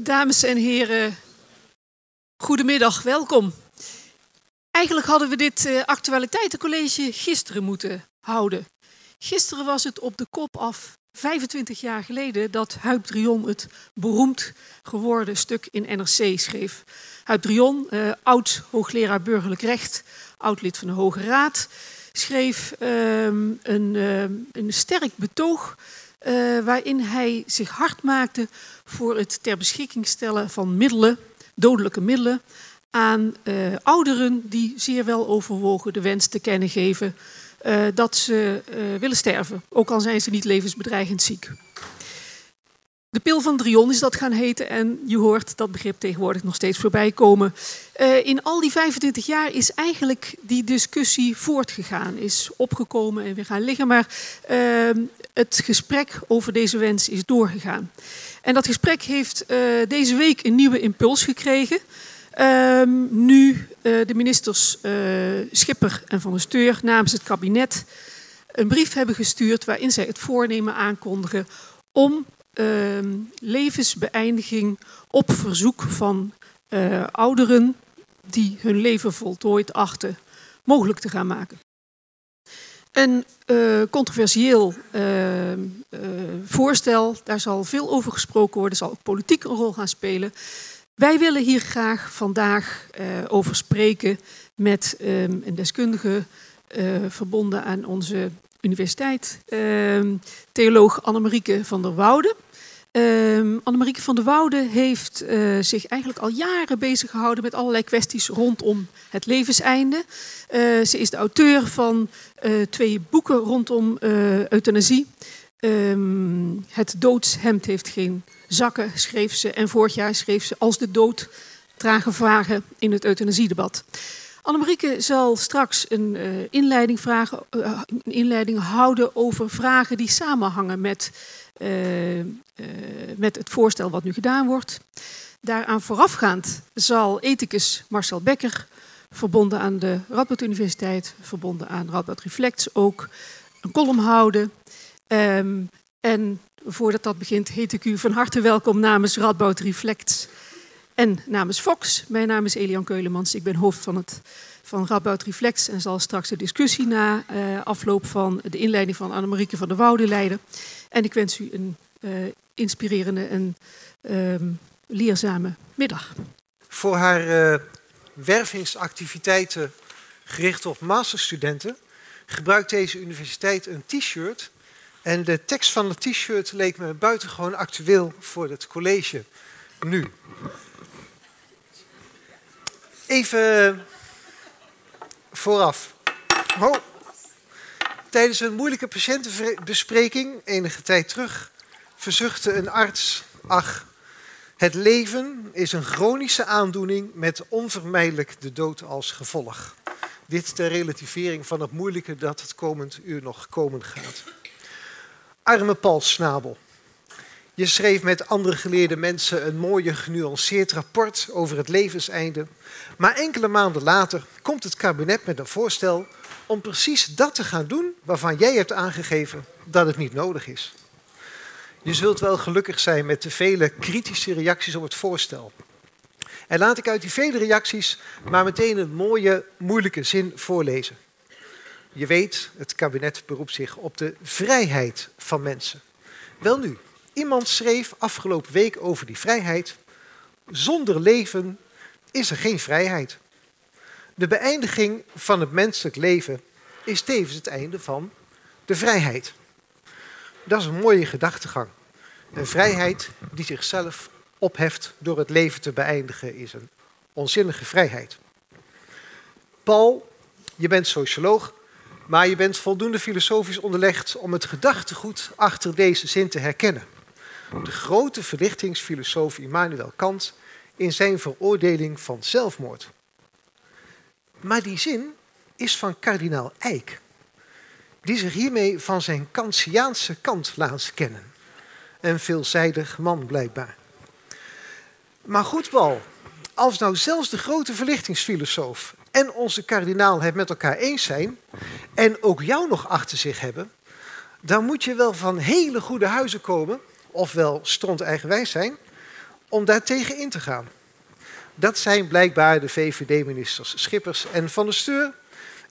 Dames en heren, goedemiddag, welkom. Eigenlijk hadden we dit uh, actualiteitencollege gisteren moeten houden. Gisteren was het op de kop af 25 jaar geleden dat Huib Drion het beroemd geworden stuk in NRC schreef. Huib Drion, uh, oud hoogleraar burgerlijk recht, oud lid van de Hoge Raad, schreef uh, een, uh, een sterk betoog uh, waarin hij zich hard maakte voor het ter beschikking stellen van middelen, dodelijke middelen, aan uh, ouderen die zeer wel overwogen de wens te kennen geven uh, dat ze willen sterven, ook al zijn ze niet levensbedreigend ziek. De pil van Drion is dat gaan heten en je hoort dat begrip tegenwoordig nog steeds voorbij komen. In al die 25 jaar is eigenlijk die discussie voortgegaan, is opgekomen en weer gaan liggen, maar uh, het gesprek over deze wens is doorgegaan. En dat gesprek heeft uh, deze week een nieuwe impuls gekregen. Um, nu de ministers Schipper en Van der Steur namens het kabinet een brief hebben gestuurd waarin zij het voornemen aankondigen om uh, levensbeëindiging op verzoek van ouderen die hun leven voltooid achten mogelijk te gaan maken. Een uh, controversieel uh, voorstel, daar zal veel over gesproken worden, zal ook politiek een rol gaan spelen. Wij willen hier graag vandaag over spreken met ehm, een deskundige verbonden aan onze universiteit, ehm, theoloog Annemarieke van der Woude. Um, Annemarieke van der Woude heeft uh, zich eigenlijk al jaren bezig gehouden met allerlei kwesties rondom het levenseinde. Uh, ze is de auteur van uh, twee boeken rondom euthanasie. Um, het doodshemd heeft geen zakken, schreef ze. En vorig jaar schreef ze Als de dood dragen vragen in het euthanasiedebat. Annemarieke zal straks een inleiding, vragen, een inleiding houden over vragen die samenhangen met uh, uh, met het voorstel wat nu gedaan wordt. Daaraan voorafgaand zal ethicus Marcel Becker, verbonden aan de Radboud Universiteit, verbonden aan Radboud Reflects, ook een column houden. Um, en voordat dat begint, heet ik u van harte welkom namens Radboud Reflects en namens Fox. Mijn naam is Elian Keulemans, ik ben hoofd van het van Reflex en zal straks de discussie na uh, afloop van de inleiding van Annemarieke van der Woude leiden. En ik wens u een uh, inspirerende en um, leerzame middag. Voor haar uh, wervingsactiviteiten gericht op masterstudenten gebruikt deze universiteit een t-shirt. En de tekst van het t-shirt leek me buitengewoon actueel voor het college nu. Even vooraf. Oh. Tijdens een moeilijke patiëntenbespreking enige tijd terug verzuchtte een arts: Ach, het leven is een chronische aandoening met onvermijdelijk de dood als gevolg. Dit ter relativering van het moeilijke dat het komend uur nog komen gaat. Arme Paul Snabel. Je schreef met andere geleerde mensen een mooie genuanceerd rapport over het levenseinde. Maar enkele maanden later komt het kabinet met een voorstel om precies dat te gaan doen waarvan jij hebt aangegeven dat het niet nodig is. Je zult wel gelukkig zijn met de vele kritische reacties op het voorstel. En laat ik uit die vele reacties maar meteen een mooie, moeilijke zin voorlezen. Je weet, het kabinet beroept zich op de vrijheid van mensen. Wel nu, iemand schreef afgelopen week over die vrijheid. Zonder leven is er geen vrijheid. De beëindiging van het menselijk leven is tevens het einde van de vrijheid. Dat is een mooie gedachtegang. Een vrijheid die zichzelf opheft door het leven te beëindigen is een onzinnige vrijheid. Paul, je bent socioloog, maar je bent voldoende filosofisch onderlegd om het gedachtegoed achter deze zin te herkennen. De grote verlichtingsfilosoof Immanuel Kant in zijn veroordeling van zelfmoord. Maar die zin is van kardinaal Eijk, die zich hiermee van zijn Kantiaanse kant laat kennen. Een veelzijdig man blijkbaar. Maar goed, Paul, als nou zelfs de grote verlichtingsfilosoof en onze kardinaal het met elkaar eens zijn en ook jou nog achter zich hebben, dan moet je wel van hele goede huizen komen, ofwel stront eigenwijs zijn, om daartegen in te gaan. Dat zijn blijkbaar de VVD-ministers Schippers en Van der Steur.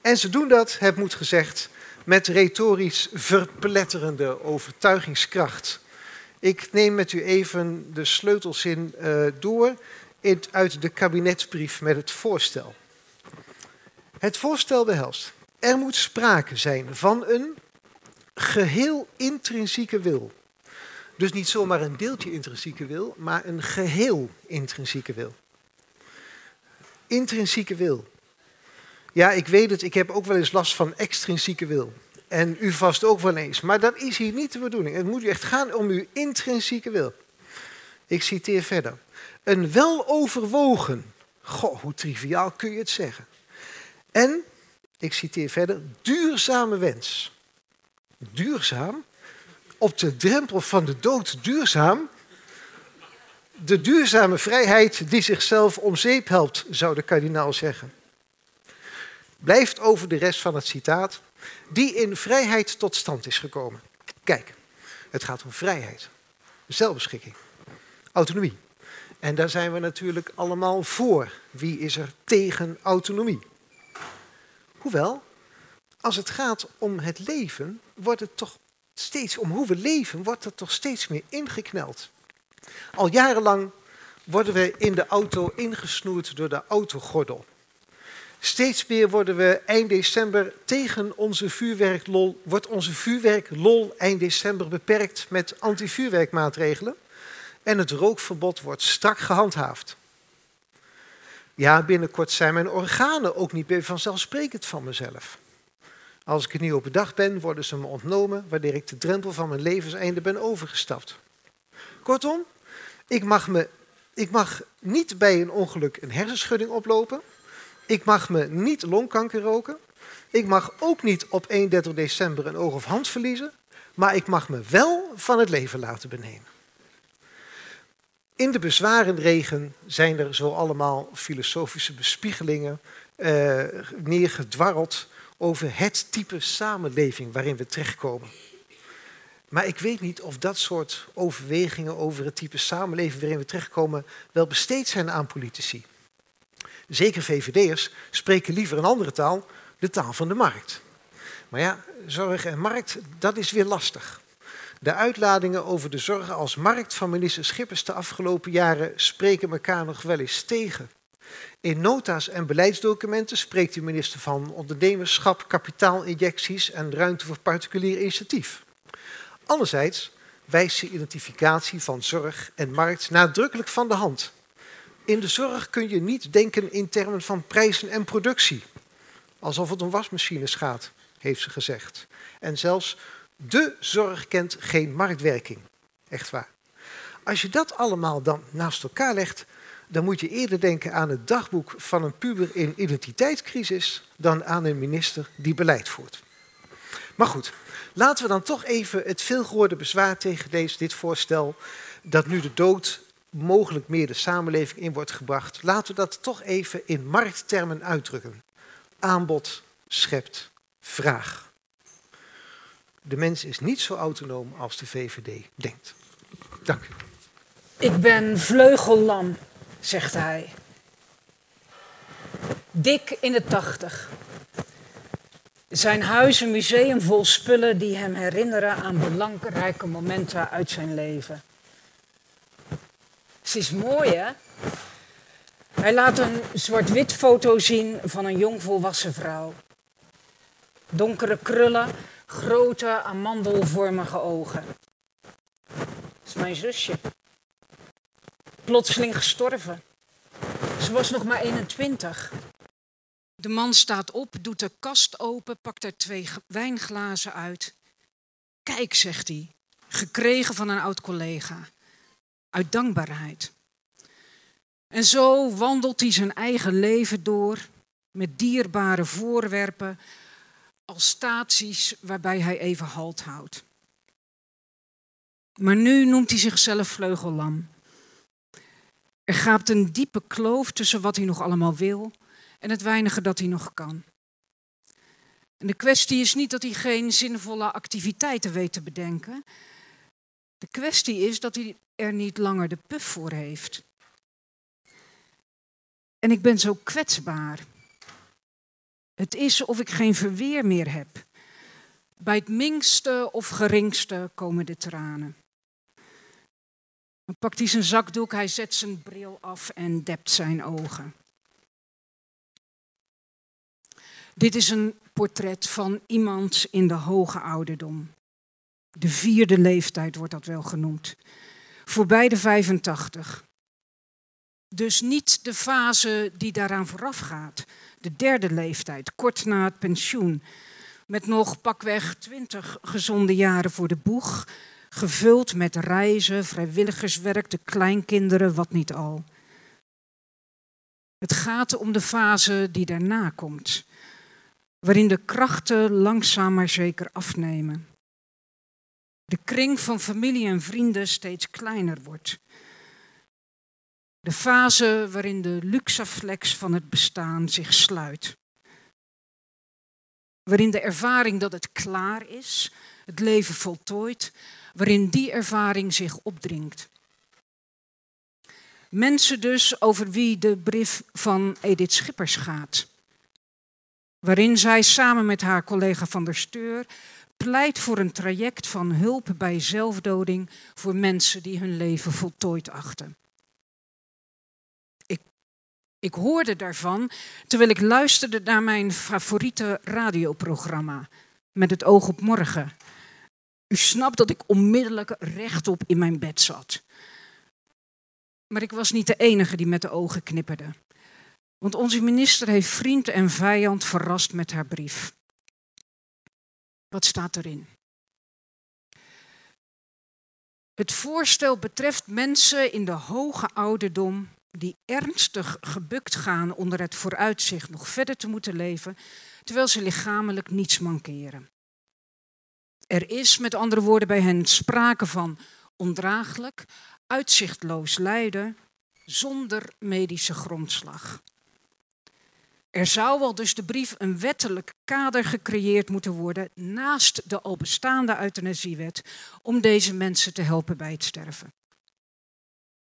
En ze doen dat, het moet gezegd, met retorisch verpletterende overtuigingskracht. Ik neem met u even de sleutelzin uh, door uit de kabinetsbrief met het voorstel. Het voorstel behelst. Er moet sprake zijn van een geheel intrinsieke wil. Dus niet zomaar een deeltje intrinsieke wil, maar een geheel intrinsieke wil. Intrinsieke wil. Ja, ik weet het, ik heb ook wel eens last van extrinsieke wil. En u vast ook wel eens. Maar dat is hier niet de bedoeling. Het moet echt gaan om uw intrinsieke wil. Ik citeer verder. Een weloverwogen. Goh, hoe triviaal kun je het zeggen. En, ik citeer verder, duurzame wens. Duurzaam? Op de drempel van de dood duurzaam? De duurzame vrijheid die zichzelf om zeep helpt, zou de kardinaal zeggen. Blijft over de rest van het citaat, die in vrijheid tot stand is gekomen. Kijk, het gaat om vrijheid, zelfbeschikking, autonomie. En daar zijn we natuurlijk allemaal voor. Wie is er tegen autonomie? Hoewel, als het gaat om het leven, wordt het toch steeds, om hoe we leven, wordt er toch steeds meer ingekneld. Al jarenlang worden we in de auto ingesnoerd door de autogordel. Steeds meer worden we eind december tegen onze vuurwerklol, wordt onze vuurwerklol eind december beperkt met antivuurwerkmaatregelen. En het rookverbod wordt strak gehandhaafd. Ja, binnenkort zijn mijn organen ook niet meer vanzelfsprekend van mezelf. Als ik er niet op bedacht ben, worden ze me ontnomen wanneer ik de drempel van mijn levenseinde ben overgestapt. Kortom, ik mag, me, ik mag niet bij een ongeluk een hersenschudding oplopen. Ik mag me niet longkanker roken. Ik mag ook niet op 31 december een oog of hand verliezen. Maar ik mag me wel van het leven laten benemen. In de bezwarenregen zijn er zo allemaal filosofische bespiegelingen uh, neergedwarreld over het type samenleving waarin we terechtkomen. Maar ik weet niet of dat soort overwegingen over het type samenleving waarin we terechtkomen wel besteed zijn aan politici. Zeker VVD'ers spreken liever een andere taal, de taal van de markt. Maar ja, zorg en markt, dat is weer lastig. De uitladingen over de zorg als markt van minister Schippers de afgelopen jaren spreken elkaar nog wel eens tegen. In nota's en beleidsdocumenten spreekt de minister van ondernemerschap, kapitaalinjecties en ruimte voor particulier initiatief. Anderzijds wijst de identificatie van zorg en markt nadrukkelijk van de hand. In de zorg kun je niet denken in termen van prijzen en productie. Alsof het om wasmachines gaat, heeft ze gezegd. En zelfs de zorg kent geen marktwerking. Echt waar. Als je dat allemaal dan naast elkaar legt, dan moet je eerder denken aan het dagboek van een puber in identiteitscrisis dan aan een minister die beleid voert. Maar goed, laten we dan toch even het veelgehoorde bezwaar tegen deze, dit voorstel, dat nu de dood mogelijk meer de samenleving in wordt gebracht, laten we dat toch even in markttermen uitdrukken. Aanbod schept vraag. De mens is niet zo autonoom als de VVD denkt. Dank u. Ik ben vleugellam, zegt hij. Dik in de tachtig. Zijn huis een museum vol spullen die hem herinneren aan belangrijke momenten uit zijn leven. Het is mooi, hè? Hij laat een zwart-wit foto zien van een jong volwassen vrouw. Donkere krullen, grote amandelvormige ogen. Dat is mijn zusje. Plotseling gestorven. Ze was nog maar 21. De man staat op, doet de kast open, pakt er twee wijnglazen uit. Kijk, zegt hij, gekregen van een oud collega. Uit dankbaarheid. En zo wandelt hij zijn eigen leven door met dierbare voorwerpen als staties waarbij hij even halt houdt. Maar nu noemt hij zichzelf vleugellam. Er gaat een diepe kloof tussen wat hij nog allemaal wil en het weinige dat hij nog kan. En de kwestie is niet dat hij geen zinvolle activiteiten weet te bedenken. De kwestie is dat hij er niet langer de puf voor heeft. En ik ben zo kwetsbaar. Het is of ik geen verweer meer heb. Bij het minste of geringste komen de tranen. Dan pakt hij zijn zakdoek, hij zet zijn bril af en dept zijn ogen. Dit is een portret van iemand in de hoge ouderdom. De vierde leeftijd wordt dat wel genoemd. Voorbij de 85. Dus niet de fase die daaraan vooraf gaat. De derde leeftijd, kort na het pensioen. Met nog pakweg twintig gezonde jaren voor de boeg. Gevuld met reizen, vrijwilligerswerk, de kleinkinderen, wat niet al. Het gaat om de fase die daarna komt. Waarin de krachten langzaam maar zeker afnemen. De kring van familie en vrienden steeds kleiner wordt. De fase waarin de luxaflex van het bestaan zich sluit. Waarin de ervaring dat het klaar is, het leven voltooid, waarin die ervaring zich opdringt. Mensen dus over wie de brief van Edith Schippers gaat. Waarin zij samen met haar collega van der Steur pleit voor een traject van hulp bij zelfdoding voor mensen die hun leven voltooid achten. Ik, ik hoorde daarvan terwijl ik luisterde naar mijn favoriete radioprogramma, Met het oog op morgen. U snapt dat ik onmiddellijk rechtop in mijn bed zat. Maar ik was niet de enige die met de ogen knipperde. Want onze minister heeft vriend en vijand verrast met haar brief. Wat staat erin? Het voorstel betreft mensen in de hoge ouderdom die ernstig gebukt gaan onder het vooruitzicht nog verder te moeten leven, terwijl ze lichamelijk niets mankeren. Er is met andere woorden bij hen sprake van ondraaglijk, uitzichtloos lijden zonder medische grondslag. Er zou wel dus de brief een wettelijk kader gecreëerd moeten worden naast de al bestaande euthanasiewet om deze mensen te helpen bij het sterven.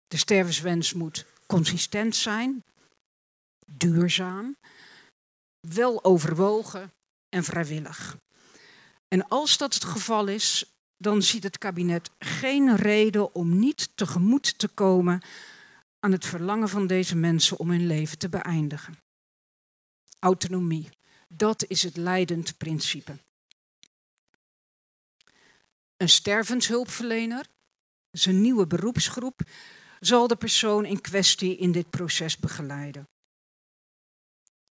De stervenswens moet consistent zijn, duurzaam, wel overwogen en vrijwillig. En als dat het geval is, dan ziet het kabinet geen reden om niet tegemoet te komen aan het verlangen van deze mensen om hun leven te beëindigen autonomie. Dat is het leidend principe. Een stervenshulpverlener, zijn nieuwe beroepsgroep, zal de persoon in kwestie in dit proces begeleiden.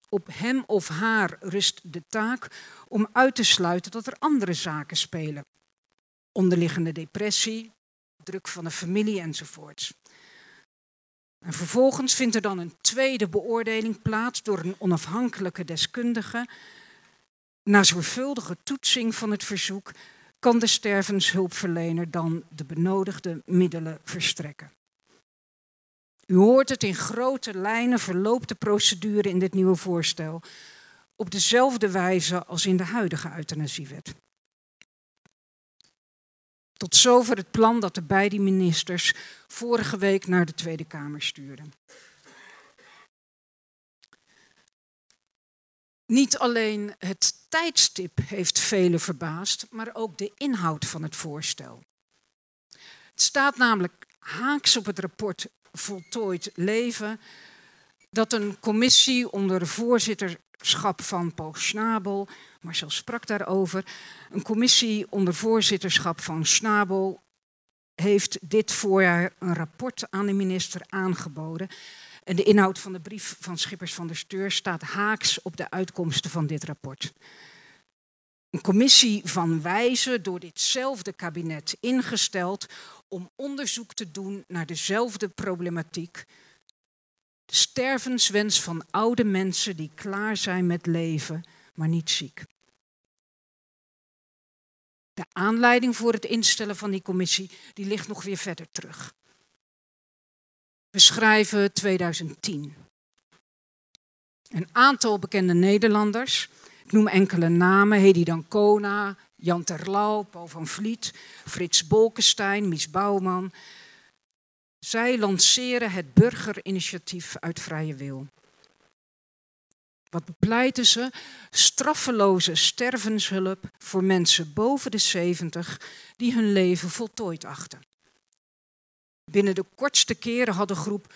Op hem of haar rust de taak om uit te sluiten dat er andere zaken spelen. Onderliggende depressie, druk van de familie enzovoorts. En vervolgens vindt er dan een tweede beoordeling plaats door een onafhankelijke deskundige. Na zorgvuldige toetsing van het verzoek kan de stervenshulpverlener dan de benodigde middelen verstrekken. U hoort het in grote lijnen verloopt de procedure in dit nieuwe voorstel op dezelfde wijze als in de huidige euthanasiewet. Tot zover het plan dat de beide ministers vorige week naar de Tweede Kamer stuurden. Niet alleen het tijdstip heeft velen verbaasd, maar ook de inhoud van het voorstel. Het staat namelijk haaks op het rapport Voltooid Leven dat een commissie onder voorzitterschap van Paul Schnabel Marcel sprak daarover. Een commissie onder voorzitterschap van Schnabel heeft dit voorjaar een rapport aan de minister aangeboden. En de inhoud van de brief van Schippers van der Steur staat haaks op de uitkomsten van dit rapport. Een commissie van wijzen door ditzelfde kabinet ingesteld om onderzoek te doen naar dezelfde problematiek. De stervenswens van oude mensen die klaar zijn met leven maar niet ziek. De aanleiding voor het instellen van die commissie die ligt nog weer verder terug. We schrijven 2010. Een aantal bekende Nederlanders, ik noem enkele namen, Hedy Dancona, Jan Terlouw, Paul van Vliet, Frits Bolkestein, Mies Bouwman. Zij lanceren het burgerinitiatief uit vrije wil. Wat bepleiten ze? Straffeloze stervenshulp voor mensen boven de 70 die hun leven voltooid achten. Binnen de kortste keren had de groep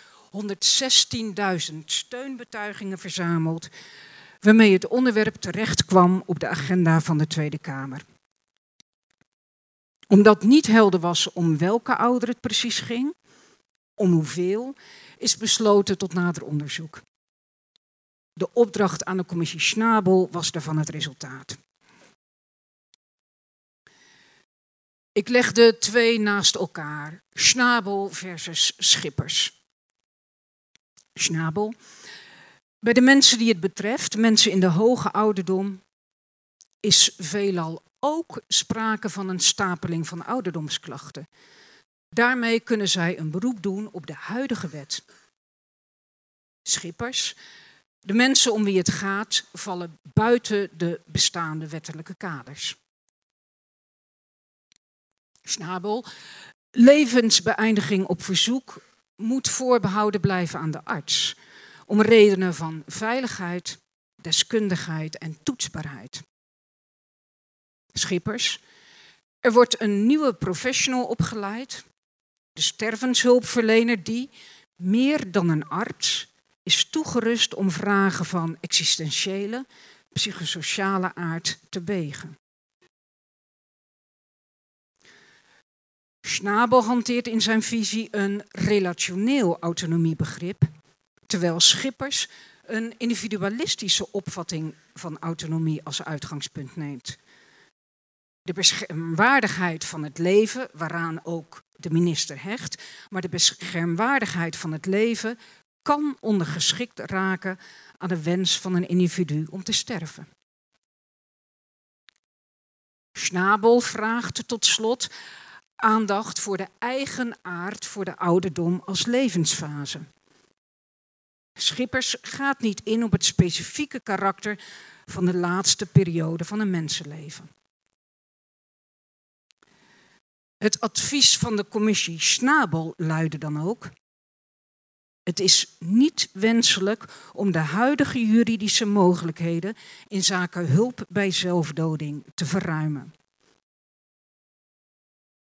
116.000 steunbetuigingen verzameld, waarmee het onderwerp terecht kwam op de agenda van de Tweede Kamer. Omdat niet helder was om welke ouder het precies ging, om hoeveel, is besloten tot nader onderzoek. De opdracht aan de commissie Schnabel was daarvan het resultaat. Ik leg de twee naast elkaar. Schnabel versus Schippers. Schnabel. Bij de mensen die het betreft, mensen in de hoge ouderdom, is veelal ook sprake van een stapeling van ouderdomsklachten. Daarmee kunnen zij een beroep doen op de huidige wet. Schippers de mensen om wie het gaat vallen buiten de bestaande wettelijke kaders. Schnabel. Levensbeëindiging op verzoek moet voorbehouden blijven aan de arts. Om redenen van veiligheid, deskundigheid en toetsbaarheid. Schippers. Er wordt een nieuwe professional opgeleid. De stervenshulpverlener die, meer dan een arts, is toegerust om vragen van existentiële, psychosociale aard te wegen. Schnabel hanteert in zijn visie een relationeel autonomiebegrip, terwijl Schippers een individualistische opvatting van autonomie als uitgangspunt neemt. De beschermwaardigheid van het leven, waaraan ook de minister hecht, maar de beschermwaardigheid van het leven kan ondergeschikt raken aan de wens van een individu om te sterven. Schnabel vraagt tot slot aandacht voor de eigen aard voor de ouderdom als levensfase. Schippers gaat niet in op het specifieke karakter van de laatste periode van een mensenleven. Het advies van de commissie Schnabel luidde dan ook: het is niet wenselijk om de huidige juridische mogelijkheden in zaken hulp bij zelfdoding te verruimen.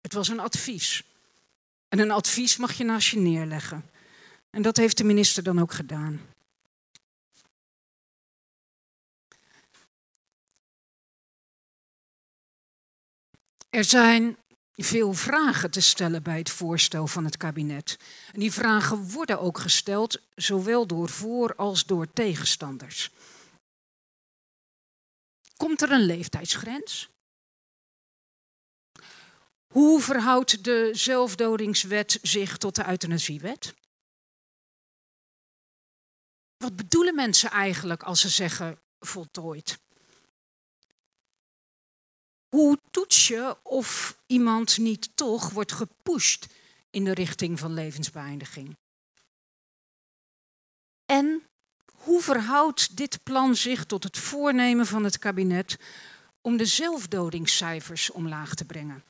Het was een advies. En een advies mag je naast je neerleggen. En dat heeft de minister dan ook gedaan. Er zijn veel vragen te stellen bij het voorstel van het kabinet. En die vragen worden ook gesteld, zowel door voor- als door tegenstanders. Komt er een leeftijdsgrens? Hoe verhoudt de zelfdodingswet zich tot de euthanasiewet? Wat bedoelen mensen eigenlijk als ze zeggen voltooid? Hoe toets je of iemand niet toch wordt gepusht in de richting van levensbeëindiging? En hoe verhoudt dit plan zich tot het voornemen van het kabinet om de zelfdodingscijfers omlaag te brengen?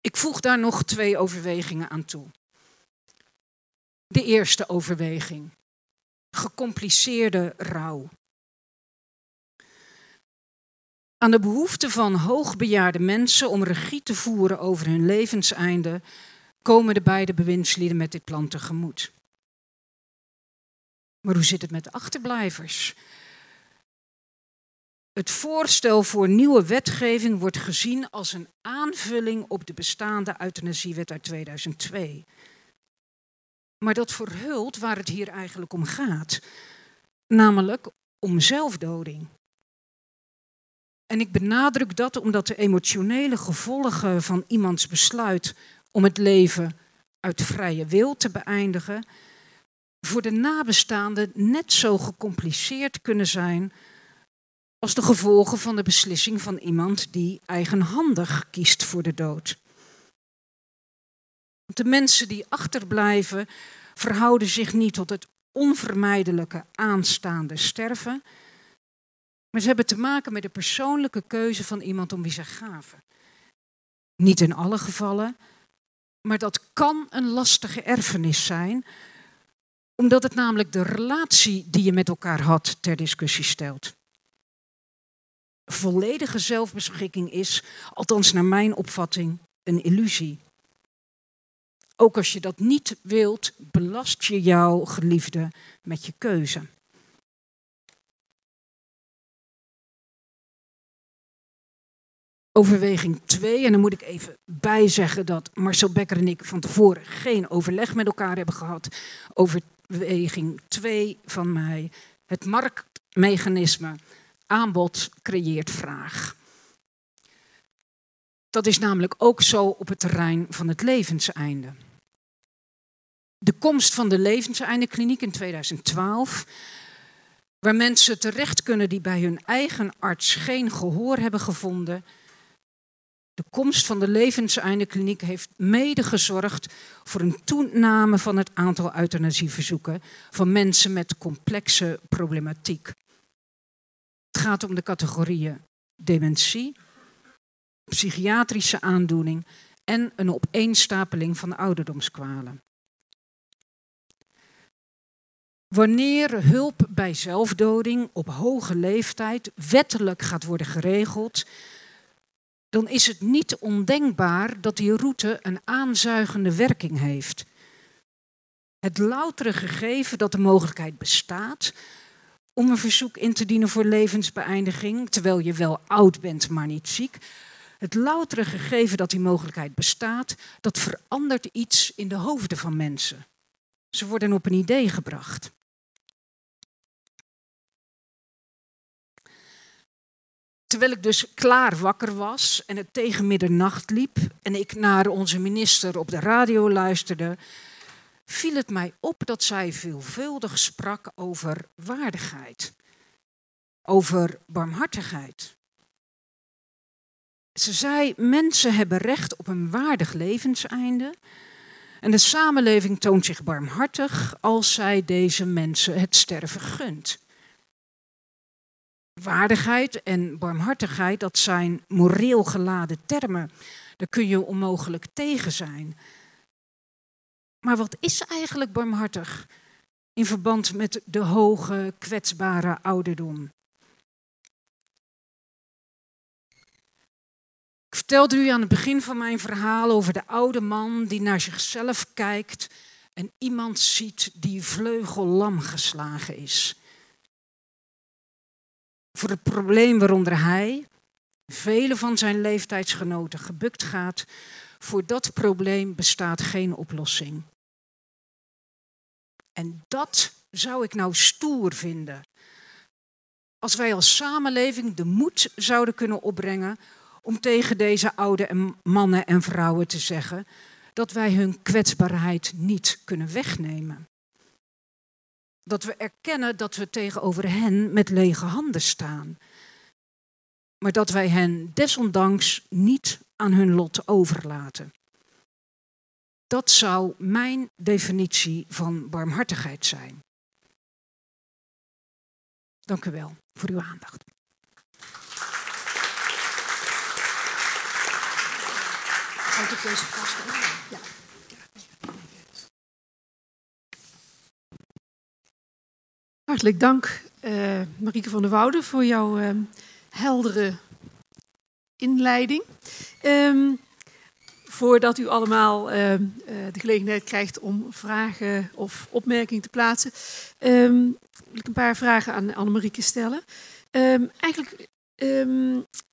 Ik voeg daar nog twee overwegingen aan toe. De eerste overweging: gecompliceerde rouw. Aan de behoefte van hoogbejaarde mensen om regie te voeren over hun levenseinde komen de beide bewindslieden met dit plan tegemoet. Maar hoe zit het met de achterblijvers? Het voorstel voor nieuwe wetgeving wordt gezien als een aanvulling op de bestaande euthanasiewet uit 2002. Maar dat verhult waar het hier eigenlijk om gaat, namelijk om zelfdoding. En ik benadruk dat omdat de emotionele gevolgen van iemands besluit om het leven uit vrije wil te beëindigen, voor de nabestaanden net zo gecompliceerd kunnen zijn als de gevolgen van de beslissing van iemand die eigenhandig kiest voor de dood. De mensen die achterblijven verhouden zich niet tot het onvermijdelijke aanstaande sterven, Maar ze hebben te maken met de persoonlijke keuze van iemand om wie ze gaven. Niet in alle gevallen, maar dat kan een lastige erfenis zijn, omdat het namelijk de relatie die je met elkaar had ter discussie stelt. Volledige zelfbeschikking is, althans naar mijn opvatting, een illusie. Ook als je dat niet wilt, belast je jouw geliefde met je keuze. Overweging 2, en dan moet ik even bijzeggen dat Marcel Becker en ik van tevoren geen overleg met elkaar hebben gehad. Overweging 2 van mij, het marktmechanisme aanbod creëert vraag. Dat is namelijk ook zo op het terrein van het levenseinde. De komst van de levenseindekliniek in 2012, waar mensen terecht kunnen die bij hun eigen arts geen gehoor hebben gevonden. De komst van de levenseindekliniek heeft mede gezorgd voor een toename van het aantal euthanasieverzoeken van mensen met complexe problematiek. Het gaat om de categorieën dementie, psychiatrische aandoening en een opeenstapeling van ouderdomskwalen. Wanneer hulp bij zelfdoding op hoge leeftijd wettelijk gaat worden geregeld, dan is het niet ondenkbaar dat die route een aanzuigende werking heeft. Het loutere gegeven dat de mogelijkheid bestaat om een verzoek in te dienen voor levensbeëindiging, terwijl je wel oud bent, maar niet ziek, het loutere gegeven dat die mogelijkheid bestaat, dat verandert iets in de hoofden van mensen. Ze worden op een idee gebracht. Terwijl ik dus klaar wakker was en het tegen middernacht liep en ik naar onze minister op de radio luisterde, viel het mij op dat zij veelvuldig sprak over waardigheid, over barmhartigheid, ze zei, mensen hebben recht op een waardig levenseinde. En de samenleving toont zich barmhartig als zij deze mensen het sterven gunt. Waardigheid en barmhartigheid, dat zijn moreel geladen termen. Daar kun je onmogelijk tegen zijn. Maar wat is eigenlijk barmhartig in verband met de hoge, kwetsbare ouderdom? Ik vertelde u aan het begin van mijn verhaal over de oude man die naar zichzelf kijkt en iemand ziet die vleugellam geslagen is. Voor het probleem waaronder hij, vele van zijn leeftijdsgenoten, gebukt gaat, voor dat probleem bestaat geen oplossing. En dat zou ik nou stoer vinden. Als wij als samenleving de moed zouden kunnen opbrengen om tegen deze oude mannen en vrouwen te zeggen dat wij hun kwetsbaarheid niet kunnen wegnemen. Dat we erkennen dat we tegenover hen met lege handen staan. Maar dat wij hen desondanks niet aan hun lot overlaten. Dat zou mijn definitie van barmhartigheid zijn. Dank u wel voor uw aandacht. Deze. Hartelijk dank, uh, Marieke van der Woude, voor jouw uh, heldere inleiding. Um, voordat u allemaal uh, de gelegenheid krijgt om vragen of opmerkingen te plaatsen, um, wil ik een paar vragen aan Annemarieke stellen. Um, eigenlijk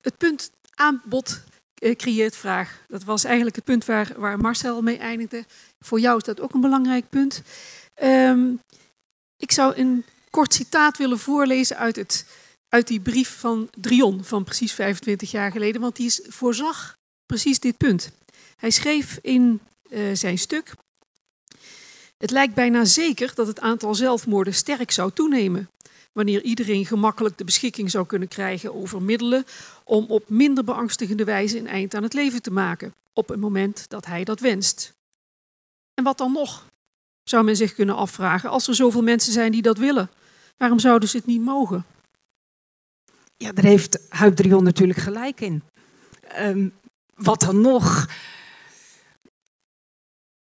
het punt aanbod eh, creëert vraag. Dat was eigenlijk het punt waar, waar Marcel mee eindigde. Voor jou is dat ook een belangrijk punt. Ik zou een kort citaat willen voorlezen uit, het, uit die brief van Drion van precies 25 jaar geleden, want die is, voorzag precies dit punt. Hij schreef in uh, zijn stuk: Het lijkt bijna zeker dat het aantal zelfmoorden sterk zou toenemen wanneer iedereen gemakkelijk de beschikking zou kunnen krijgen over middelen om op minder beangstigende wijze een eind aan het leven te maken, op het moment dat hij dat wenst. En wat dan nog? Zou men zich kunnen afvragen, als er zoveel mensen zijn die dat willen, waarom zouden ze het niet mogen? Ja, daar heeft Huib Drion natuurlijk gelijk in. Ehm, wat dan nog?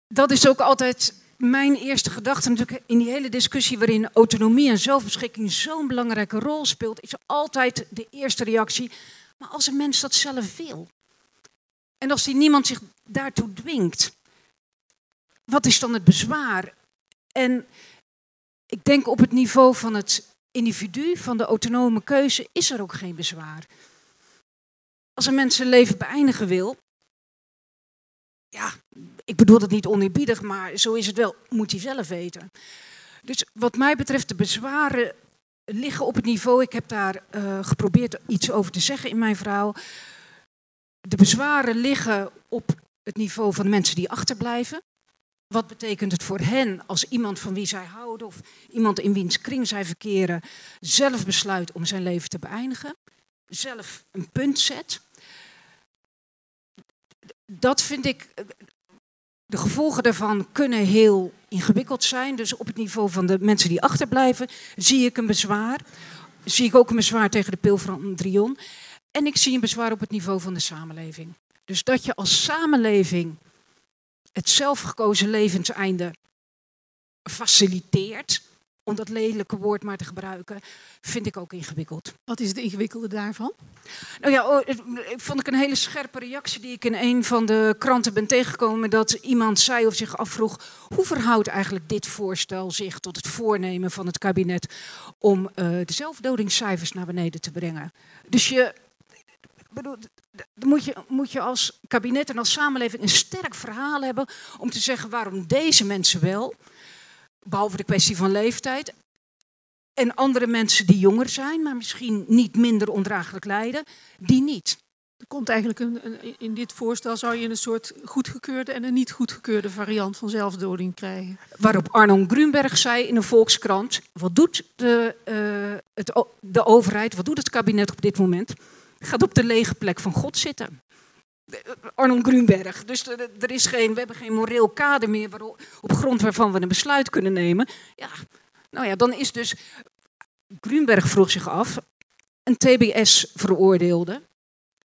Dat is ook altijd mijn eerste gedachte natuurlijk in die hele discussie waarin autonomie en zelfbeschikking zo'n belangrijke rol speelt, is altijd de eerste reactie. Maar als een mens dat zelf wil. En als die niemand zich daartoe dwingt, wat is dan het bezwaar? En ik denk op het niveau van het individu, van de autonome keuze, is er ook geen bezwaar. Als een mens zijn leven beëindigen wil, ja, ik bedoel dat niet oneerbiedig, maar zo is het wel, moet hij zelf weten. Dus wat mij betreft, de bezwaren liggen op het niveau, ik heb daar uh, geprobeerd iets over te zeggen in mijn verhaal. De bezwaren liggen op het niveau van mensen die achterblijven. Wat betekent het voor hen als iemand van wie zij houden of iemand in wiens kring zij verkeren zelf besluit om zijn leven te beëindigen? Zelf een punt zet. Dat vind ik, de gevolgen daarvan kunnen heel ingewikkeld zijn. Dus op het niveau van de mensen die achterblijven zie ik een bezwaar. Zie ik ook een bezwaar tegen de pil van Drion. En ik zie een bezwaar op het niveau van de samenleving. Dus dat je als samenleving het zelfgekozen levenseinde faciliteert, om dat lelijke woord maar te gebruiken, vind ik ook ingewikkeld. Wat is het ingewikkelde daarvan? Nou ja, oh, vond ik een hele scherpe reactie die ik in een van de kranten ben tegengekomen. Dat iemand zei of zich afvroeg, hoe verhoudt eigenlijk dit voorstel zich tot het voornemen van het kabinet om uh, de zelfdodingscijfers naar beneden te brengen? Dus je, bedoel, moet je, moet je als kabinet en als samenleving een sterk verhaal hebben om te zeggen waarom deze mensen wel, behalve de kwestie van leeftijd, en andere mensen die jonger zijn, maar misschien niet minder ondraaglijk lijden, die niet. Er komt eigenlijk een, een, in dit voorstel zou je een soort goedgekeurde en een niet goedgekeurde variant van zelfdoding krijgen. Waarop Arno Grunberg zei in een Volkskrant: wat doet de, uh, het, de overheid, wat doet het kabinet op dit moment? Gaat op de lege plek van God zitten. Arnold Grunberg. Dus er is geen, we hebben geen moreel kader meer waarop, op grond waarvan we een besluit kunnen nemen. Ja, nou ja, dan is dus. Grunberg vroeg zich af, een TBS-veroordeelde,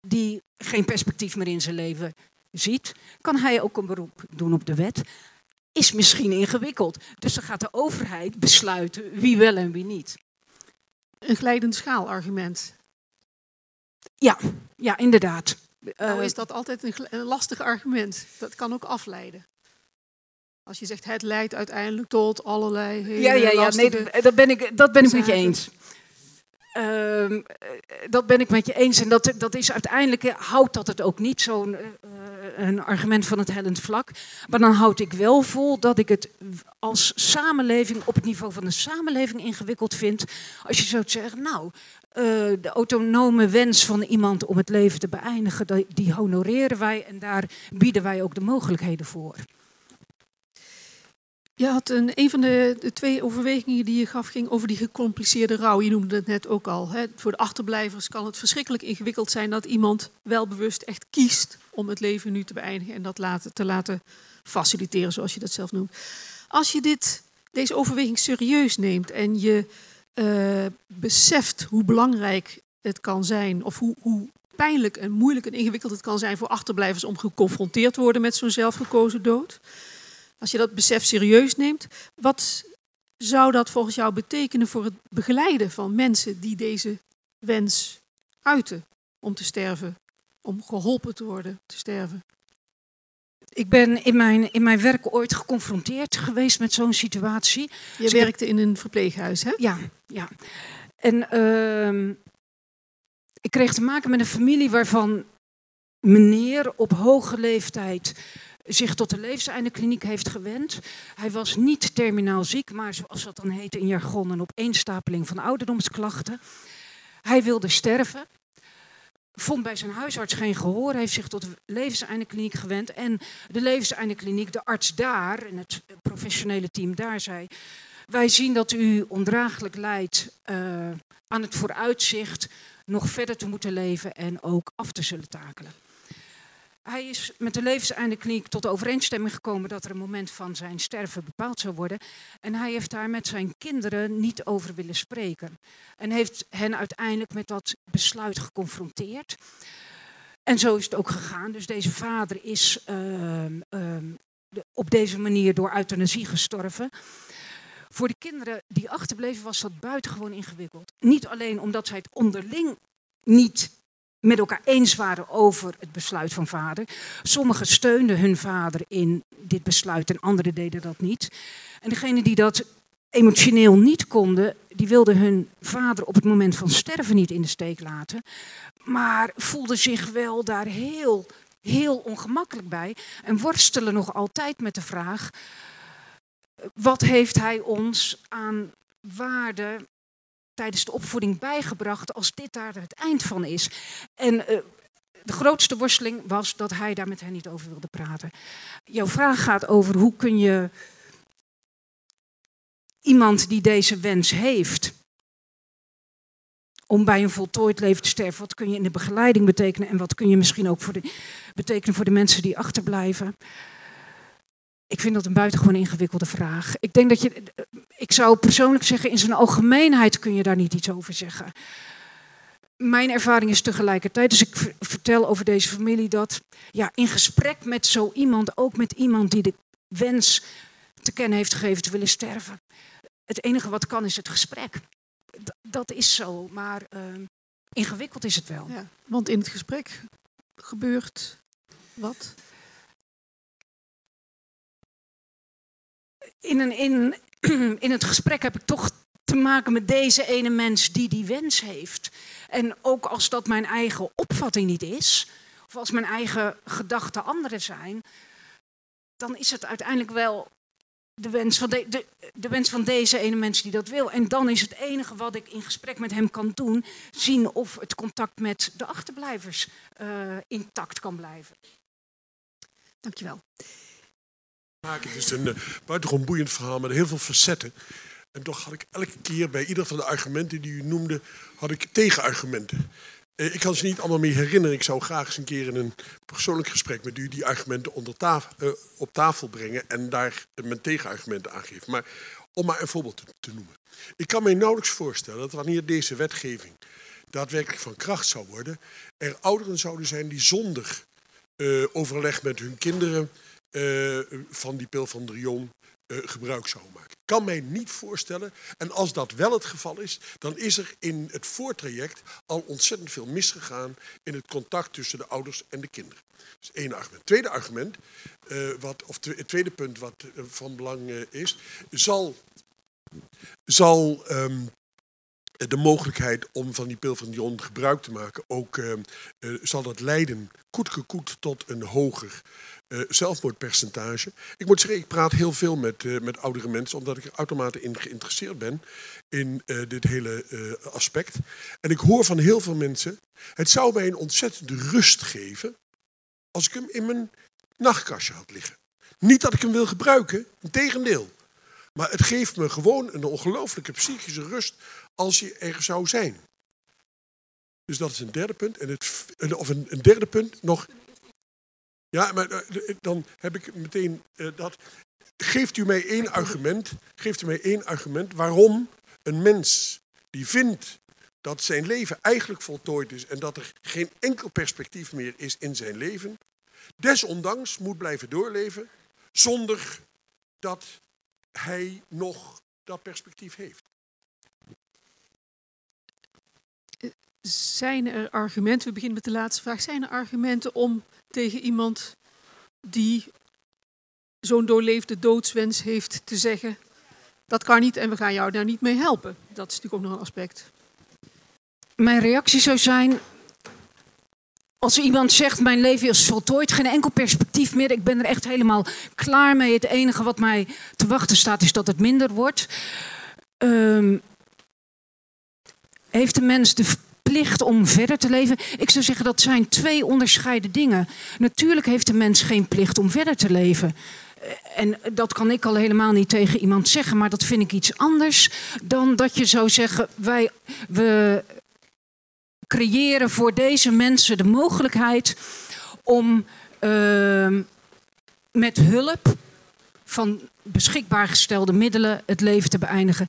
die geen perspectief meer in zijn leven ziet, kan hij ook een beroep doen op de wet? Is misschien ingewikkeld. Dus dan gaat de overheid besluiten wie wel en wie niet. Een glijdend schaalargument. Ja, ja inderdaad. Nou is dat altijd een, lastig argument. Dat kan ook afleiden. Als je zegt het leidt uiteindelijk tot allerlei hele Ja, ja, ja. Nee, dat ben ik, dat ben ik met je eens. Uh, dat ben ik met je eens. En dat, dat is uiteindelijk, houdt dat het ook niet, zo'n uh, een argument van het hellend vlak. Maar dan houd ik wel vol dat ik het als samenleving, op het niveau van de samenleving ingewikkeld vind. Als je zo zeggen, nou, uh, de autonome wens van iemand om het leven te beëindigen, die honoreren wij en daar bieden wij ook de mogelijkheden voor. Je had een, een van de, twee overwegingen die je gaf, ging over die gecompliceerde rouw. Je noemde het net ook al. Hè. Voor de achterblijvers kan het verschrikkelijk ingewikkeld zijn dat iemand wel bewust echt kiest om het leven nu te beëindigen en dat laten, te laten faciliteren, zoals je dat zelf noemt. Als je dit, deze overweging serieus neemt en je uh, beseft hoe belangrijk het kan zijn, of hoe, hoe pijnlijk en moeilijk en ingewikkeld het kan zijn voor achterblijvers om geconfronteerd te worden met zo'n zelfgekozen dood. Als je dat besef serieus neemt, wat zou dat volgens jou betekenen voor het begeleiden van mensen die deze wens uiten om te sterven, om geholpen te worden te sterven? Ik ben in mijn, in mijn werk ooit geconfronteerd geweest met zo'n situatie. Je dus werkte in een verpleeghuis, hè? Ja, ja. En uh, ik kreeg te maken met een familie waarvan meneer op hoge leeftijd zich tot de levenseindekliniek heeft gewend. Hij was niet terminaal ziek, maar zoals dat dan heet in jargon, een opeenstapeling van ouderdomsklachten. Hij wilde sterven vond bij zijn huisarts geen gehoor, heeft zich tot de levenseindekliniek gewend. En de levenseindekliniek, de arts daar en het professionele team daar zei... wij zien dat u ondraaglijk lijdt uh, aan het vooruitzicht nog verder te moeten leven en ook af te zullen takelen. Hij is met de levenseinde tot overeenstemming gekomen dat er een moment van zijn sterven bepaald zou worden. En hij heeft daar met zijn kinderen niet over willen spreken. En heeft hen uiteindelijk met dat besluit geconfronteerd. En zo is het ook gegaan. Dus deze vader is ehm, ehm, op deze manier door euthanasie gestorven. Voor de kinderen die achterbleven was dat buitengewoon ingewikkeld. Niet alleen omdat zij het onderling niet met elkaar eens waren over het besluit van vader. Sommigen steunden hun vader in dit besluit en anderen deden dat niet. En degene die dat emotioneel niet konden, die wilden hun vader op het moment van sterven niet in de steek laten. Maar voelden zich wel daar heel, heel ongemakkelijk bij. En worstelen nog altijd met de vraag, wat heeft hij ons aan waarde tijdens de opvoeding bijgebracht als dit daar het eind van is. En uh, de grootste worsteling was dat hij daar met hen niet over wilde praten. Jouw vraag gaat over hoe kun je iemand die deze wens heeft om bij een voltooid leven te sterven, wat kun je in de begeleiding betekenen en wat kun je misschien ook voor de, betekenen voor de mensen die achterblijven? Ik vind dat een buitengewoon ingewikkelde vraag. Ik denk dat je, ik zou persoonlijk zeggen, in zijn algemeenheid kun je daar niet iets over zeggen. Mijn ervaring is tegelijkertijd, dus ik vertel over deze familie, dat ja, in gesprek met zo iemand, ook met iemand die de wens te kennen heeft gegeven te willen sterven. Het enige wat kan is het gesprek. dat is zo, maar uh, ingewikkeld is het wel. Ja, want in het gesprek gebeurt wat? In, een, in, in het gesprek heb ik toch te maken met deze ene mens die die wens heeft. En ook als dat mijn eigen opvatting niet is, of als mijn eigen gedachten andere zijn, dan is het uiteindelijk wel de wens, van de, de, wens van deze ene mens die dat wil. En dan is het enige wat ik in gesprek met hem kan doen, zien of het contact met de achterblijvers uh, intact kan blijven. Dankjewel. Het is een uh, buitengewoon boeiend verhaal met heel veel facetten. En toch had ik elke keer bij ieder van de argumenten die u noemde, had ik tegenargumenten. Uh, ik kan ze niet allemaal meer herinneren. Ik zou graag eens een keer in een persoonlijk gesprek met u die argumenten onder uh, op tafel brengen en daar mijn tegenargumenten aangeven. Maar om maar een voorbeeld te, te noemen. Ik kan mij nauwelijks voorstellen dat wanneer deze wetgeving daadwerkelijk van kracht zou worden, er ouderen zouden zijn die zonder overleg met hun kinderen uh, van die pil van Drion uh, gebruik zou maken. Ik kan mij niet voorstellen, en als dat wel het geval is, dan is er in het voortraject al ontzettend veel misgegaan in het contact tussen de ouders en de kinderen. Is één argument. Tweede argument, uh, wat, of het tweede punt wat van belang is, zal, zal um, de mogelijkheid om van die pil van Dion gebruik te maken, ook uh, zal dat leiden, koet tot een hoger uh, zelfmoordpercentage. Ik moet zeggen, ik praat heel veel met, uh, met oudere mensen, omdat ik er in geïnteresseerd ben in uh, dit hele aspect. En ik hoor van heel veel mensen, het zou mij een ontzettende rust geven als ik hem in mijn nachtkastje had liggen. Niet dat ik hem wil gebruiken, integendeel. Maar het geeft me gewoon een ongelooflijke psychische rust als je er zou zijn. Dus dat is een derde punt. En het, of een, een derde punt nog ja, maar eh, dan heb ik meteen uh, dat. Geeft u mij één argument, geeft u mij één argument waarom een mens die vindt dat zijn leven eigenlijk voltooid is en dat er geen enkel perspectief meer is in zijn leven, desondanks moet blijven doorleven zonder dat hij nog dat perspectief heeft. Zijn er argumenten, we beginnen met de laatste vraag, zijn er argumenten om tegen iemand die zo'n doorleefde doodswens heeft te zeggen: dat kan niet en we gaan jou daar niet mee helpen. Dat is natuurlijk ook nog een aspect. Mijn reactie zou zijn: als iemand zegt mijn leven is voltooid, geen enkel perspectief meer, ik ben er echt helemaal klaar mee. Het enige wat mij te wachten staat is dat het minder wordt. Um, heeft de mens de plicht om verder te leven. Ik zou zeggen dat zijn twee onderscheiden dingen. Natuurlijk heeft de mens geen plicht om verder te leven. Eh, en dat kan ik al helemaal niet tegen iemand zeggen, maar dat vind ik iets anders dan dat je zou zeggen: wij we creëren voor deze mensen de mogelijkheid om ehm, met hulp van beschikbaar gestelde middelen het leven te beëindigen.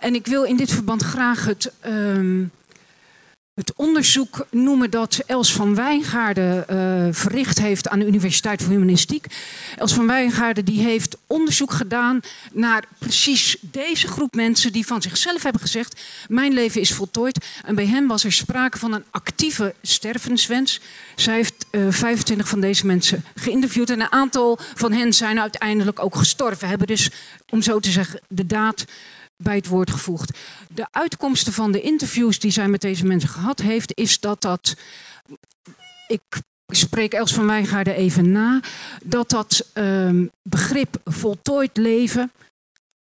En ik wil in dit verband graag het, ehm, het onderzoek noemen dat Els van Wijngaarden eh, verricht heeft aan de Universiteit voor Humanistiek. Els van Wijngaarden die heeft onderzoek gedaan naar precies deze groep mensen die van zichzelf hebben gezegd: Mijn leven is voltooid. En bij hen was er sprake van een actieve stervenswens. Zij heeft uh, 25 van deze mensen geïnterviewd en een aantal van hen zijn uiteindelijk ook gestorven. Hebben dus, om zo te zeggen, de daad bij het woord gevoegd. De uitkomsten van de interviews die zij met deze mensen gehad heeft, is dat dat. Ik spreek Els van Wijngaarden even na. Dat dat um, begrip voltooid leven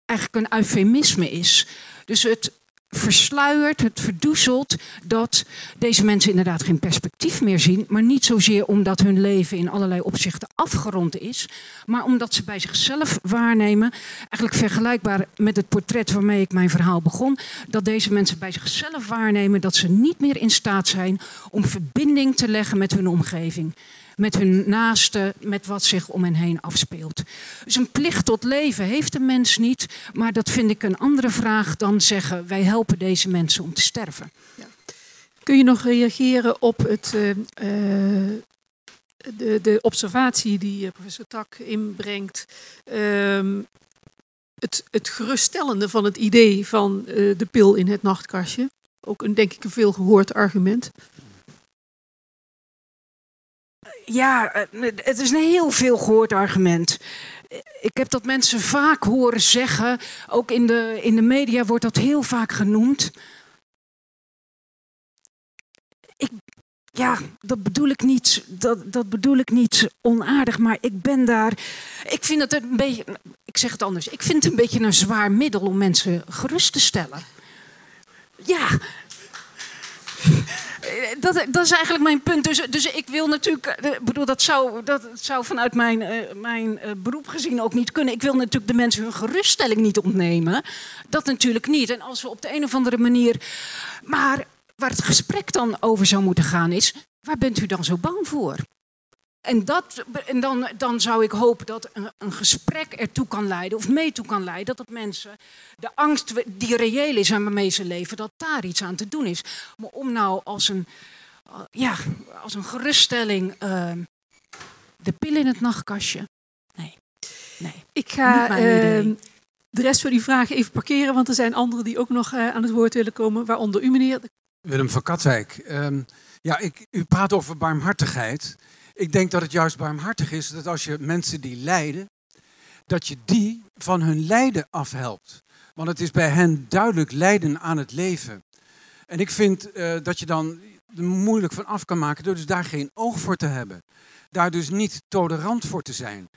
eigenlijk een eufemisme is. Dus het versluiert, het verdoezelt dat deze mensen inderdaad geen perspectief meer zien. Maar niet zozeer omdat hun leven in allerlei opzichten afgerond is. Maar omdat ze bij zichzelf waarnemen, eigenlijk vergelijkbaar met het portret waarmee ik mijn verhaal begon. Dat deze mensen bij zichzelf waarnemen dat ze niet meer in staat zijn om verbinding te leggen met hun omgeving met hun naasten, met wat zich om hen heen afspeelt. Dus een plicht tot leven heeft de mens niet, maar dat vind ik een andere vraag dan zeggen wij helpen deze mensen om te sterven. Ja. Kun je nog reageren op het, uh, de, de, observatie die uh, professor Tak inbrengt? Uh, het, het geruststellende van het idee van de pil in het nachtkastje. Ook een, denk ik, een veel gehoord argument ja, eh, het is een heel veel gehoord argument. Ik heb dat mensen vaak horen zeggen, ook in de, in de media wordt dat heel vaak genoemd. Ik, ja, dat bedoel ik niet, dat, dat bedoel ik niet onaardig, maar ik ben daar. Ik vind het een beetje, ik zeg het anders, ik vind het een beetje een zwaar middel om mensen gerust te stellen. Ja, dat, is eigenlijk mijn punt. Dus, dus ik wil natuurlijk, eh, bedoel, dat zou, dat zou vanuit mijn, uh, mijn uh, beroep gezien ook niet kunnen. Ik wil natuurlijk de mensen hun geruststelling niet ontnemen. Dat natuurlijk niet. En als we op de een of andere manier. Maar waar het gesprek dan over zou moeten gaan is: waar bent u dan zo bang voor? En, dat, en dan, dan zou ik hopen dat een, een, gesprek ertoe kan leiden, of mee toe kan leiden, dat mensen de angst die reëel is en waarmee ze leven, dat daar iets aan te doen is. Maar om nou als een, ja, als een geruststelling uh, de pil in het nachtkastje. Nee. nee. Ik ga uh, de rest van die vragen even parkeren, want er zijn anderen die ook nog uh, aan het woord willen komen, waaronder u meneer. Willem van Katwijk. Um, ja, ik, u praat over barmhartigheid. Ik denk dat het juist barmhartig is dat als je mensen die lijden, dat je die van hun lijden afhelpt. Want het is bij hen duidelijk lijden aan het leven. En ik vind uh, dat je dan moeilijk van af kan maken door dus daar geen oog voor te hebben. Daar dus niet tolerant voor te zijn.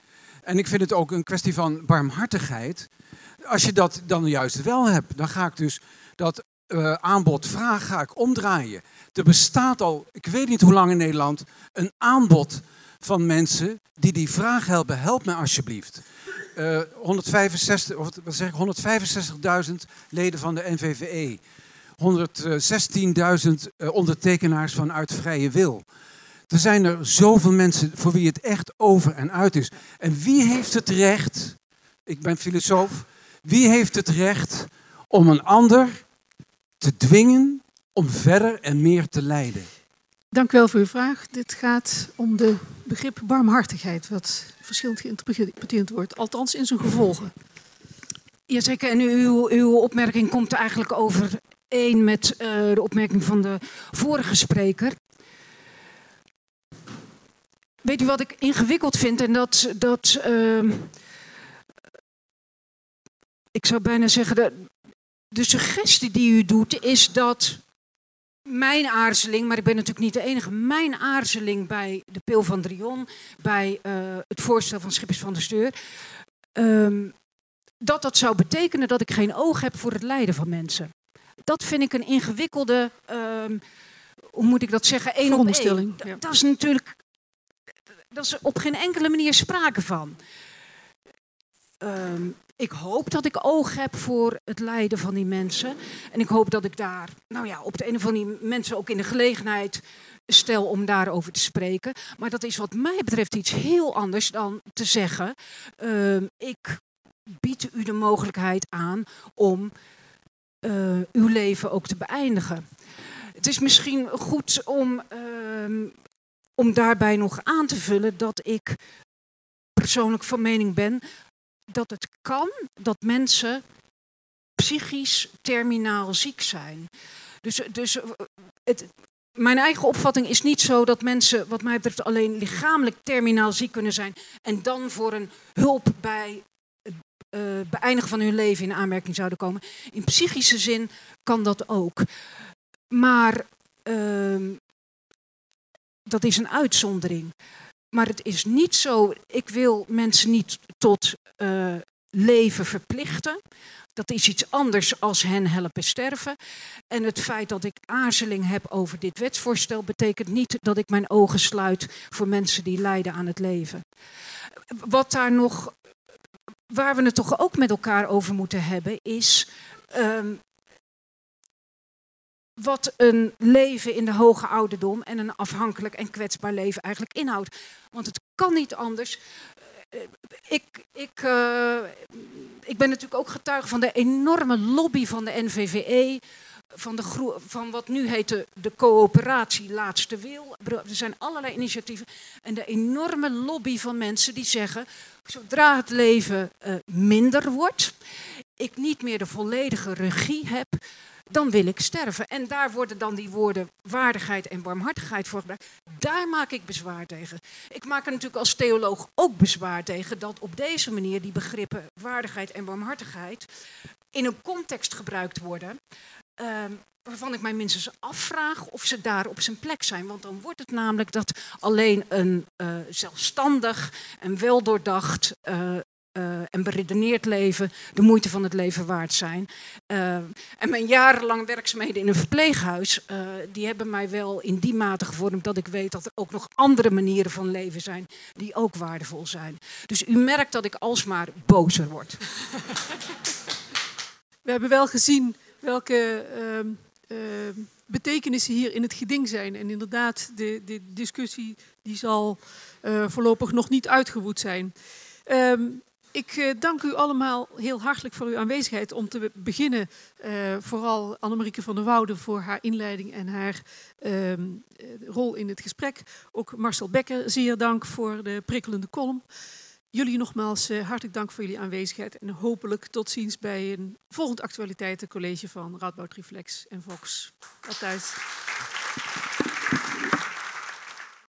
En ik vind het ook een kwestie van barmhartigheid. Als je dat dan juist wel hebt, dan ga ik dus dat uh, aanbod vraag ga ik omdraaien. Er bestaat al, ik weet niet hoe lang in Nederland, een aanbod van mensen die die vraag helpen. Help mij alsjeblieft. Uh, 165, of wat zeg ik, 165.000 leden van de NVVE. 116.000 uh, ondertekenaars vanuit vrije wil. Er zijn er zoveel mensen voor wie het echt over en uit is. En wie heeft het recht, ik ben filosoof, wie heeft het recht om een ander te dwingen om verder en meer te lijden? Dank u wel voor uw vraag. Dit gaat om de begrip barmhartigheid, wat verschillend geïnterpreteerd wordt, althans in zijn gevolgen. Jazeker, en uw, uw opmerking komt eigenlijk overeen met uh, de opmerking van de vorige spreker. Weet u wat ik ingewikkeld vind? En dat, dat uh, ik zou bijna zeggen, dat de suggestie die u doet is dat mijn aarzeling, maar ik ben natuurlijk niet de enige, mijn aarzeling bij de pil van Drion, bij uh, het voorstel van Schippers van der Steur, um, dat dat zou betekenen dat ik geen oog heb voor het lijden van mensen. Dat vind ik een ingewikkelde, um, hoe moet ik dat zeggen, één op één. Ja. Dat is natuurlijk, dat is op geen enkele manier sprake van. Um, ik hoop dat ik oog heb voor het lijden van die mensen. En ik hoop dat ik daar, nou ja, op de een of andere mensen ook in de gelegenheid stel om daarover te spreken. Maar dat is wat mij betreft iets heel anders dan te zeggen: ehm, ik bied u de mogelijkheid aan om uh, uw leven ook te beëindigen. Het is misschien goed om, uh, om daarbij nog aan te vullen dat ik persoonlijk van mening ben dat het kan dat mensen psychisch terminaal ziek zijn. Dus, dus het, mijn eigen opvatting is niet zo dat mensen, wat mij betreft, alleen lichamelijk terminaal ziek kunnen zijn en dan voor een hulp bij het uh, beëindigen van hun leven in aanmerking zouden komen. In psychische zin kan dat ook. Maar uh, dat is een uitzondering. Maar het is niet zo, ik wil mensen niet tot uh, leven verplichten. Dat is iets anders als hen helpen sterven. En het feit dat ik aarzeling heb over dit wetsvoorstel betekent niet dat ik mijn ogen sluit voor mensen die lijden aan het leven. Wat daar nog, waar we het toch ook met elkaar over moeten hebben, is um, wat een leven in de hoge ouderdom en een afhankelijk en kwetsbaar leven eigenlijk inhoudt. Want het kan niet anders. Ik, ik, uh, ik ben natuurlijk ook getuige van de enorme lobby van de NVVE. Van, de van wat nu heet de, de coöperatie Laatste Wil. Er zijn allerlei initiatieven. En de enorme lobby van mensen die zeggen: zodra het leven uh, minder wordt, ik niet meer de volledige regie heb, dan wil ik sterven. En daar worden dan die woorden waardigheid en barmhartigheid voor gebruikt. Daar maak ik bezwaar tegen. Ik maak er natuurlijk als theoloog ook bezwaar tegen dat op deze manier die begrippen waardigheid en barmhartigheid in een context gebruikt worden. Uh, waarvan ik mij minstens afvraag of ze daar op zijn plek zijn. Want dan wordt het namelijk dat alleen een uh, zelfstandig en weldoordacht uh, uh, en beredeneerd leven de moeite van het leven waard zijn. Uh, en mijn jarenlang werkzaamheden in een verpleeghuis, uh, die hebben mij wel in die mate gevormd dat ik weet dat er ook nog andere manieren van leven zijn die ook waardevol zijn. Dus u merkt dat ik alsmaar bozer word. We hebben wel gezien welke uh, betekenissen hier in het geding zijn. En inderdaad, de, de discussie die zal voorlopig nog niet uitgewoed zijn. Um, ik uh, dank u allemaal heel hartelijk voor uw aanwezigheid. Om te beginnen uh, vooral Annemarieke van der Woude voor haar inleiding en haar uh, rol in het gesprek. Ook Marcel Becker, zeer dank voor de prikkelende column. Jullie nogmaals hartelijk dank voor jullie aanwezigheid. En hopelijk tot ziens bij een volgend actualiteitencollege van Radboud Reflex en Vox. Tot thuis.